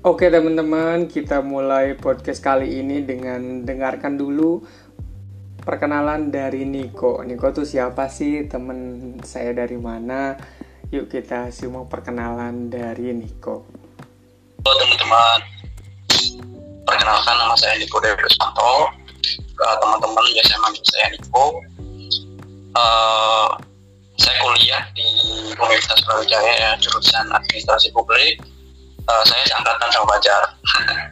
Oke teman-teman, kita mulai podcast kali ini dengan dengarkan dulu perkenalan dari Niko. Niko tuh siapa sih? Temen saya dari mana? Yuk kita semua perkenalan dari Niko. Halo teman-teman, perkenalkan nama saya Niko Dewi Santo. Teman-teman biasa manggil saya Niko. Uh, saya kuliah di Universitas Brawijaya ya, jurusan Administrasi Publik uh, saya seangkatan sama Fajar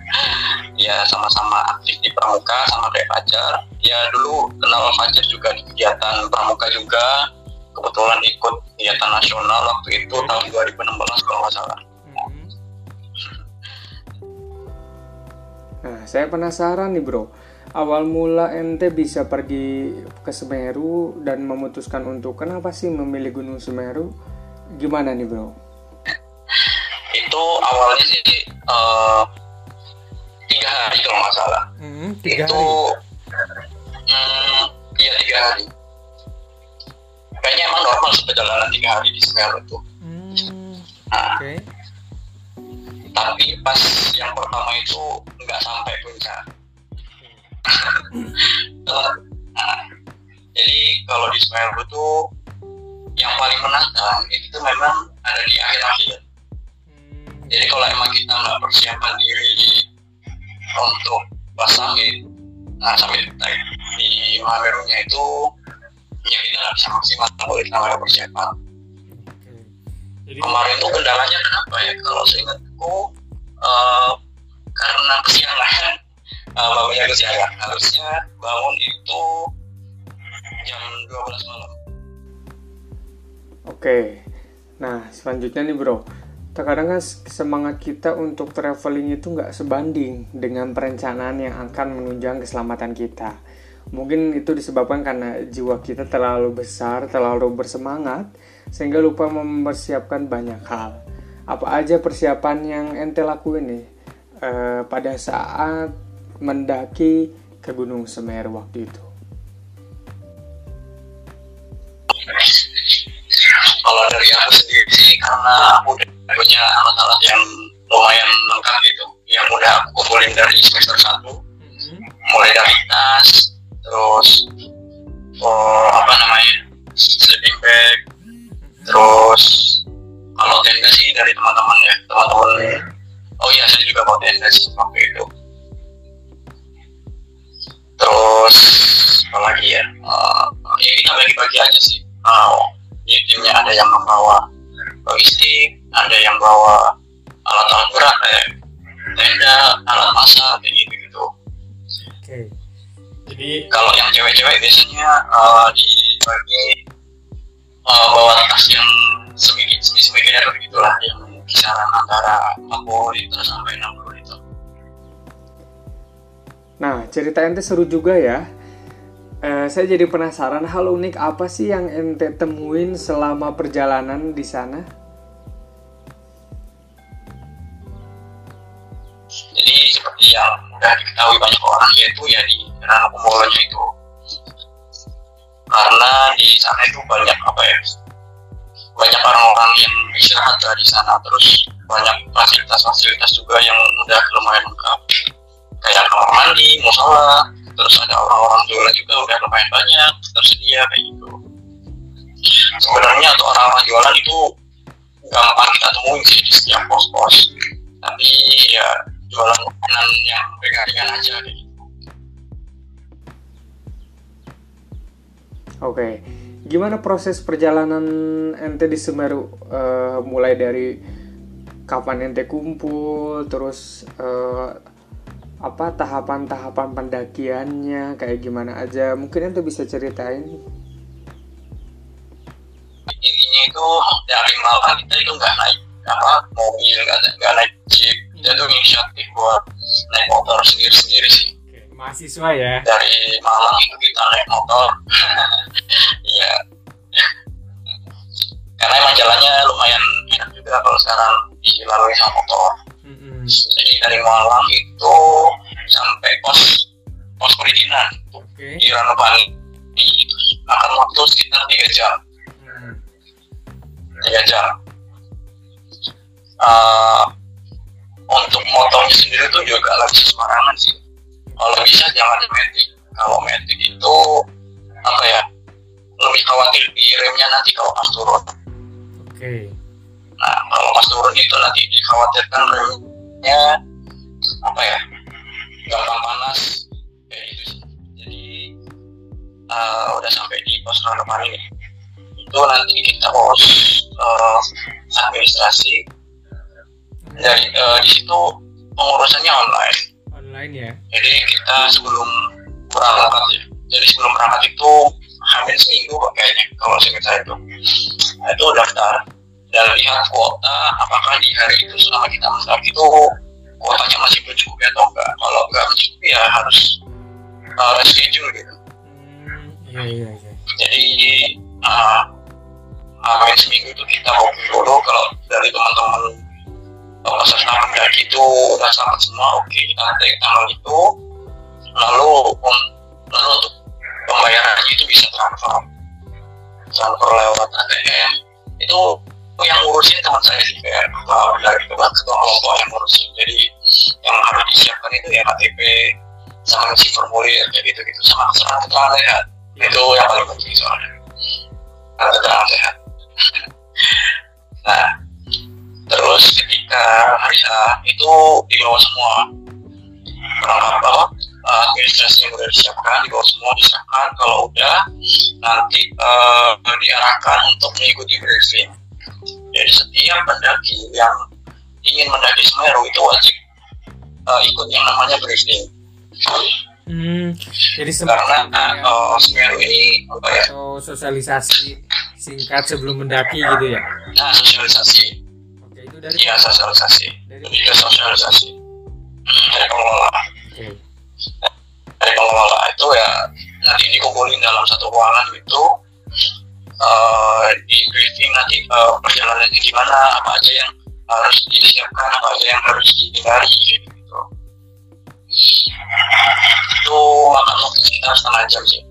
ya sama-sama aktif di Pramuka sama kayak Fajar ya dulu kenal Fajar juga di kegiatan Pramuka juga. Kebetulan ikut kegiatan nasional waktu itu tahun 2016 kalau nggak salah. Nah, saya penasaran nih bro, awal mula ente bisa pergi ke Semeru dan memutuskan untuk kenapa sih memilih Gunung Semeru? Gimana nih bro? Awalnya sih uh, tiga hari kalau nggak salah. Hmm, tiga itu hmm, iya tiga hari. Kayaknya emang normal perjalanan tiga hari di Semeru itu. Hmm, nah, okay. tapi pas yang pertama itu nggak sampai puncak. Nah, jadi kalau di Semeru itu yang paling menantang itu memang ada di akhir-akhir jadi kalau emang kita nggak persiapan diri untuk pas summit nah summit di Mahamerunya itu ya kita nggak bisa maksimal kalau kita nggak persiapan. Jadi, kemarin tuh kendalanya kenapa ya? Kalau seingatku uh, karena kesiangan uh, bangunnya kesiangan harusnya bangun itu jam 12 malam. Oke. Nah selanjutnya nih bro terkadang kan semangat kita untuk traveling itu nggak sebanding dengan perencanaan yang akan menunjang keselamatan kita. Mungkin itu disebabkan karena jiwa kita terlalu besar, terlalu bersemangat, sehingga lupa mempersiapkan banyak hal. Apa aja persiapan yang ente lakuin nih e, pada saat mendaki ke Gunung Semeru waktu itu? Kalau dari aku sendiri sih karena aku udah punya alat-alat yang lumayan lengkap gitu. Yang udah aku kumpulin dari semester satu. Mm-hmm. mulai dari tas terus oh, apa namanya sleeping bag terus kalau tenda sih dari teman-teman ya. Teman-teman oh iya saya juga mau tenda sih waktu itu. Terus apa lagi ya ada yang bawa alat-alat berat kayak tenda alat masak kayak gitu gitu oke okay. jadi kalau yang cewek-cewek biasanya uh, dibagi uh, bawa tas yang semikit semikit gitulah yang kisaran antara 40 liter sampai 60 liter Nah, cerita ente seru juga ya. Uh, saya jadi penasaran hal unik apa sih yang ente temuin selama perjalanan di sana? Sudah diketahui banyak orang yaitu ya di Ranah Pemolonya itu. Karena di sana itu banyak apa ya banyak orang-orang yang istirahat di sana. Terus banyak fasilitas-fasilitas juga yang udah lumayan lengkap. Kayak kamar mandi, musola, terus ada orang-orang jualan juga udah lumayan banyak tersedia kayak gitu. Sebenarnya untuk orang-orang jualan itu gampang kita temuin sih di setiap pos-pos, tapi ya jualan makanan yang ringan-ringan aja gitu. Oke, gimana proses perjalanan ente di Semeru? Uh, mulai dari kapan ente kumpul, terus uh, apa tahapan-tahapan pendakiannya, kayak gimana aja? Mungkin ente bisa ceritain. Intinya itu dari malam kita itu nggak naik apa mobil, nggak naik jeep, dia tuh inisiatif buat naik motor sendiri-sendiri sih. Oke, mahasiswa ya. Dari Malang itu kita naik motor. Iya karena emang jalannya lumayan enak juga kalau sekarang dilalui sama motor. Mm-hmm. jadi dari Malang itu sampai pos pos perizinan. Okay. di Ranupani itu akan waktu sekitar tiga jam. Tiga jam. Uh, untuk motornya sendiri tuh juga lagi sembarangan sih. Kalau bisa jangan metik kalau metik itu apa ya lebih khawatir di remnya nanti kalau pas turun. Oke. Okay. nah kalau pas turun itu nanti dikhawatirkan remnya apa ya gampang panas. Kayak gitu sih. Jadi uh, udah sampai di pos ini itu nanti kita pos uh, administrasi dari uh, di situ pengurusannya online. Online ya? Jadi kita sebelum berangkat ya. Jadi sebelum berangkat itu hampir seminggu kayaknya kalau saya itu. Nah, itu daftar. Dan lihat kuota apakah di hari itu selama kita mendaftar itu kuotanya masih mencukupi atau enggak. Kalau enggak mencukupi ya harus uh, reschedule gitu. Hmm, iya, iya, iya. jadi uh, hampir seminggu itu kita mau dulu kalau dari teman-teman peserta mendaki itu udah selamat semua oke kita nanti tanggal itu. Lalu um, lalu untuk pembayarannya itu bisa transfer. Transfer lewat ATM itu yang ngurusin teman saya sih kayak uh, dari ketua ketua kelompok yang ngurusin. Jadi yang harus disiapkan itu ya KTP sama si formulir kayak gitu gitu sama keterangan keterangan sehat. Itu yang paling penting soalnya. Keterangan sehat. Nah terus ketika hari H itu dibawa semua perangkat apa administrasi yang udah disiapkan dibawa semua disiapkan kalau udah nanti uh, diarahkan untuk mengikuti briefing jadi setiap pendaki yang ingin mendaki Semeru itu wajib uh, ikut yang namanya briefing. Hmm, jadi karena uh, Semeru ini apa ya? Atau sosialisasi singkat sebelum mendaki gitu ya? Nah, sosialisasi. Itu dari Iya, sosialisasi. Dari ke sosialisasi. Dari pengelola. Oke. Dari pengelola itu ya nanti dikumpulin dalam satu ruangan gitu uh, di briefing nanti uh, perjalanannya gimana apa aja yang harus disiapkan apa aja yang harus dihindari gitu itu makan waktu sekitar setengah jam sih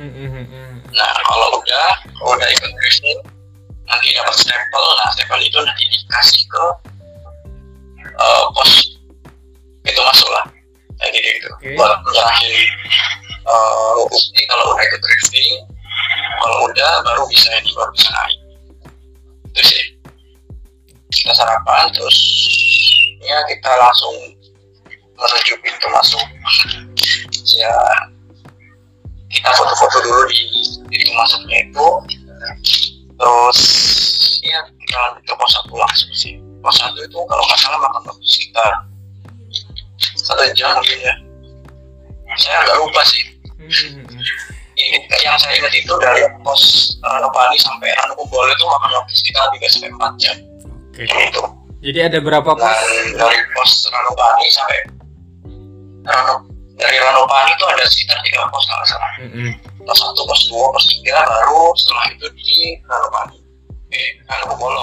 hmm, hmm, hmm, nah kalau udah kalau udah ikut briefing nanti dapat stempel nah stempel itu nanti dikasih ke uh, pos. Itu masuk lah kayak gitu okay. buat uh, bukti kalau udah ikut briefing kalau udah baru bisa ini baru bisa naik. Itu sih. Kita sarapan terus ya kita langsung menuju pintu masuk. Ya kita foto-foto dulu di pintu masuknya itu terus ya kita lanjut ke pos satu langsung sih pos satu itu kalau nggak salah makan waktu sekitar satu jam mungkin ya saya nggak lupa sih hmm, hmm yang saya ingat itu dari pos Ranupani sampai Ranukumbolo itu makan waktu sekitar 3 sampai 4 jam. Oke. Itu. Jadi ada berapa pos? Dan dari pos Ranupani sampai Ranupani itu ada sekitar tiga pos kalau salah. Mm -hmm. Pos satu, pos dua, pos tiga, baru setelah itu di Ranupani. Eh, Ranukumbolo.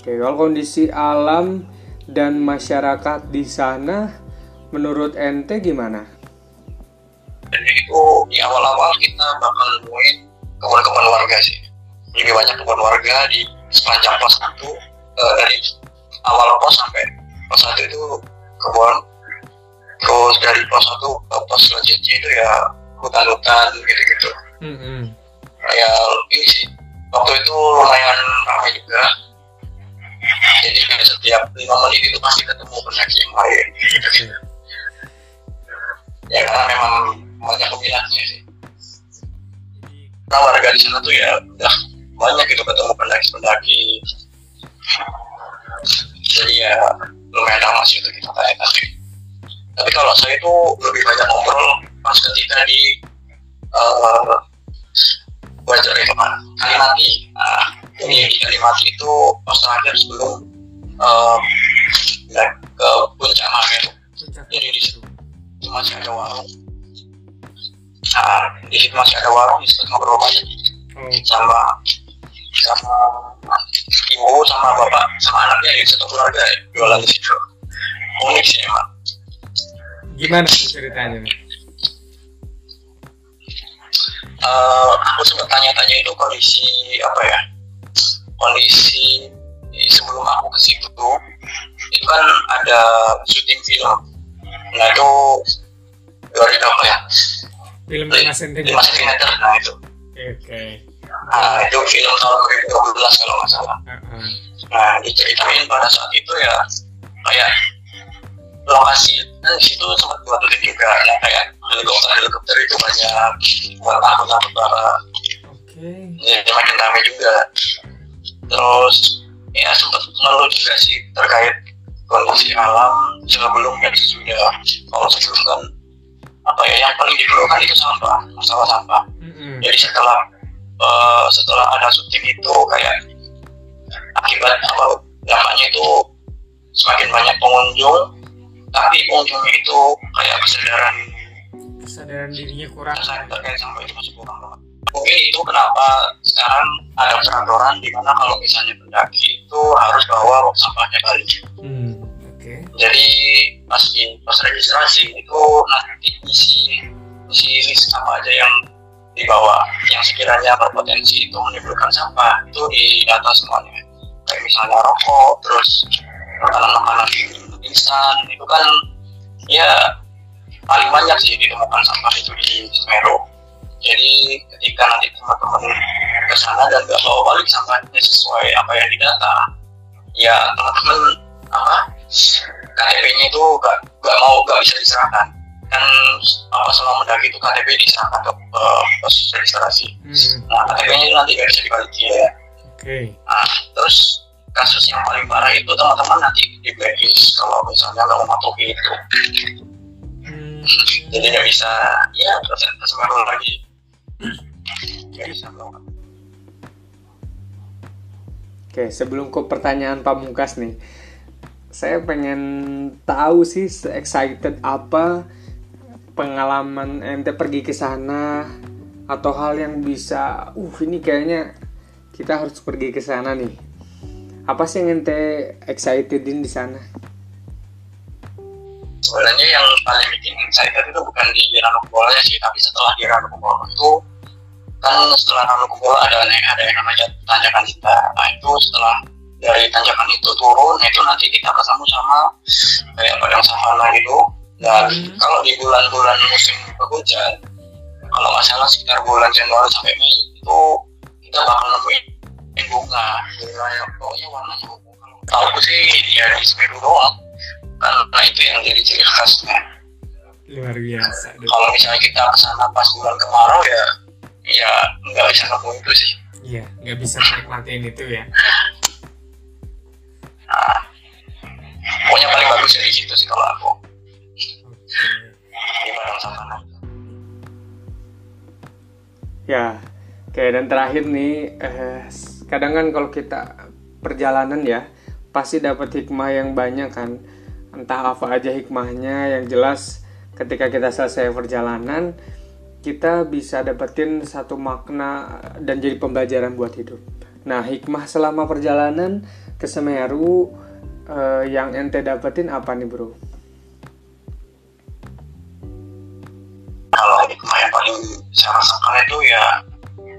Oke, kalau kondisi alam dan masyarakat di sana, menurut ente gimana? dan itu di awal-awal kita bakal nemuin kebun-kebun warga sih lebih banyak kebun warga di sepanjang pos satu uh, dari awal pos sampai pos satu itu kebun dari pos satu ke pos selanjutnya itu ya hutan-hutan gitu-gitu. Mm -hmm. ya ini sih. Waktu itu lumayan ramai juga. Jadi setiap lima menit itu pasti ketemu pendaki yang lain. Gitu, gitu. ya karena memang banyak peminatnya sih. Nah warga di sana tuh ya udah banyak gitu ketemu pendaki-pendaki. Jadi ya lumayan ramah sih untuk kita tanya-tanya tapi kalau saya itu lebih banyak ngobrol pas ketika di uh, Wajar itu kan Kalimati nah ini di Kalimati itu pas terakhir sebelum uh, ke puncak Mameru jadi di situ masih ada warung. Nah di situ masih ada warung di situ ngobrol banyak. Hmm. sama sama ibu sama bapak sama anaknya di satu keluarga ya, jualan di situ. Unik sih emang gimana ceritanya nih uh, aku sempat tanya-tanya itu kondisi apa ya kondisi sebelum aku ke situ. Itu kan ada syuting film. Nah itu dari apa ya? Film lima cm lima cm nah itu. Oke. Nah itu film tahun 2012 kalau nggak salah. Uh-uh. nah diceritain pada saat itu ya kayak lokasi dan situ sempat buat juga ya kayak helikopter helikopter itu banyak buat takut takut para oke jadi makin ramai juga. Terus ya sempat ngeluh juga sih terkait kondisi alam sebelumnya sudah. Kalau sebelum kan apa ya yang paling dikeluhkan itu sampah masalah sampah. Mm-mm. jadi setelah eh, setelah ada syuting itu kayak akibat apa dampaknya itu semakin banyak pengunjung tapi pengunjungnya itu kayak kesadaran kesadaran dirinya kurang. kesadaran terkait sampah itu masih kurang banget. Mungkin itu kenapa sekarang ada peraturan di mana kalau misalnya pendaki itu harus bawa sampahnya balik. Hmm. oke. Jadi pas di pas registrasi itu nanti isi isi list apa aja yang dibawa yang sekiranya berpotensi itu menimbulkan sampah itu didata semuanya. Kayak misalnya rokok terus makanan-makanan instan itu kan ya paling banyak sih ditemukan sampah itu di Semeru jadi ketika nanti teman-teman ke sana dan nggak bawa balik sampahnya sesuai apa yang didata ya teman-teman apa KTP-nya itu gak, gak mau gak bisa diserahkan. Kan apa selama mendaki itu KTP diserahkan ke pos registrasi Hmm. nah KTP-nya nanti gak bisa dibalikin. Ya oke. Nah terus kasus yang paling parah itu teman-teman nanti di blacklist kalau misalnya nggak mematuhi itu Hmm. jadi nggak bisa ya terus terus baru lagi nggak bisa melakukan Oke, sebelum ke pertanyaan pamungkas nih, saya pengen tahu sih excited apa pengalaman ente pergi ke sana atau hal yang bisa, uh ini kayaknya kita harus pergi ke sana nih. Apa sih yang ente excitedin di sana? sebenarnya yang paling bikin excited itu bukan di Ranu Kubola sih tapi setelah di Ranu Kubola itu kan setelah Ranu Kubola ada ada yang namanya tanjakan cinta nah itu setelah dari tanjakan itu turun itu nanti kita ketemu sama kayak padang savana gitu dan Hmm. kalau di bulan-bulan musim penghujan kalau nggak salah sekitar bulan Januari sampai Mei itu kita bakal nemuin bunga bunga pokoknya warnanya ungu kalau tahu sih ya di Semeru doang. Karena itu yang jadi ciri khasnya. Luar biasa. Kalau misalnya kita ke sana pas bulan kemarau ya ya nggak bisa nemu itu sih. Iya, nggak bisa menikmatin itu ya. nah, pokoknya paling bagus dari situ sih kalau aku. Padang savana Ya, oke dan terakhir nih, eh, kadang kan kalau kita perjalanan ya, pasti dapat hikmah yang banyak kan. Entah apa aja hikmahnya, yang jelas ketika kita selesai perjalanan, kita bisa dapetin satu makna dan jadi pembelajaran buat hidup. Nah, hikmah selama perjalanan ke Semeru eh, yang ente dapetin apa nih bro? kalau hikmah yang paling saya rasakan itu ya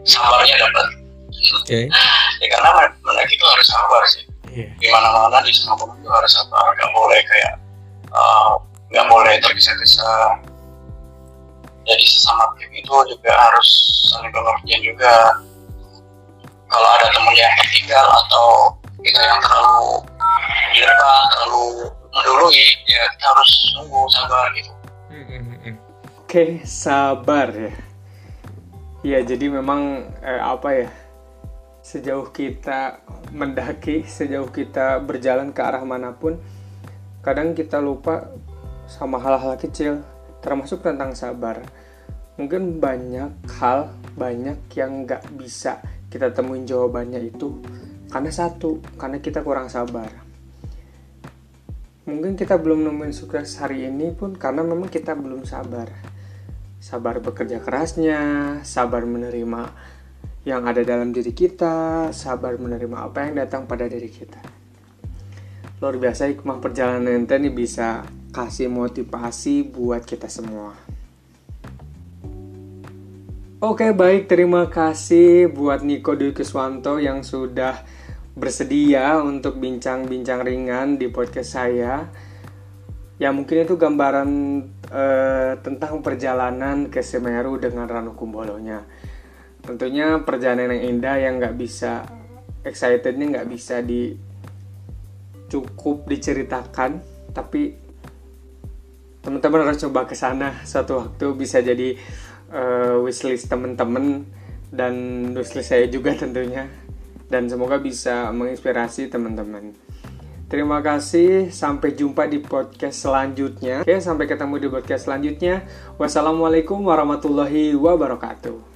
sabarnya dapat Oke. ya karena mendaki itu harus sabar sih Iya. di mana mana di semua tempat itu harus sabar nggak boleh kayak eh, nggak boleh tergesa-gesa jadi sesama tim itu juga harus saling pengertian juga kalau ada teman yang tertinggal atau kita yang terlalu di depan terlalu mendului ya kita harus nunggu sabar gitu Oke, sabar ya. Ya, jadi memang eh, apa ya? Sejauh kita mendaki, sejauh kita berjalan ke arah mana pun, kadang kita lupa sama hal-hal kecil, termasuk tentang sabar. Mungkin banyak hal, banyak yang nggak bisa kita temuin jawabannya itu karena satu, karena kita kurang sabar mungkin kita belum nemuin sukses hari ini pun karena memang kita belum sabar sabar bekerja kerasnya sabar menerima yang ada dalam diri kita sabar menerima apa yang datang pada diri kita luar biasa hikmah perjalanan ente nih bisa kasih motivasi buat kita semua Oke baik terima kasih buat Niko Dwi Keswanto yang sudah bersedia untuk bincang-bincang ringan di podcast saya. Ya mungkin itu gambaran uh, tentang perjalanan ke Semeru dengan Ranu Kumbolonya. Tentunya perjalanan yang indah yang nggak bisa excitednya nggak bisa di cukup diceritakan, tapi teman-teman harus coba ke sana suatu waktu bisa jadi uh, wishlist teman-teman dan wishlist saya juga tentunya dan semoga bisa menginspirasi teman-teman. Terima kasih, sampai jumpa di podcast selanjutnya. Oke, sampai ketemu di podcast selanjutnya. Wassalamualaikum warahmatullahi wabarakatuh.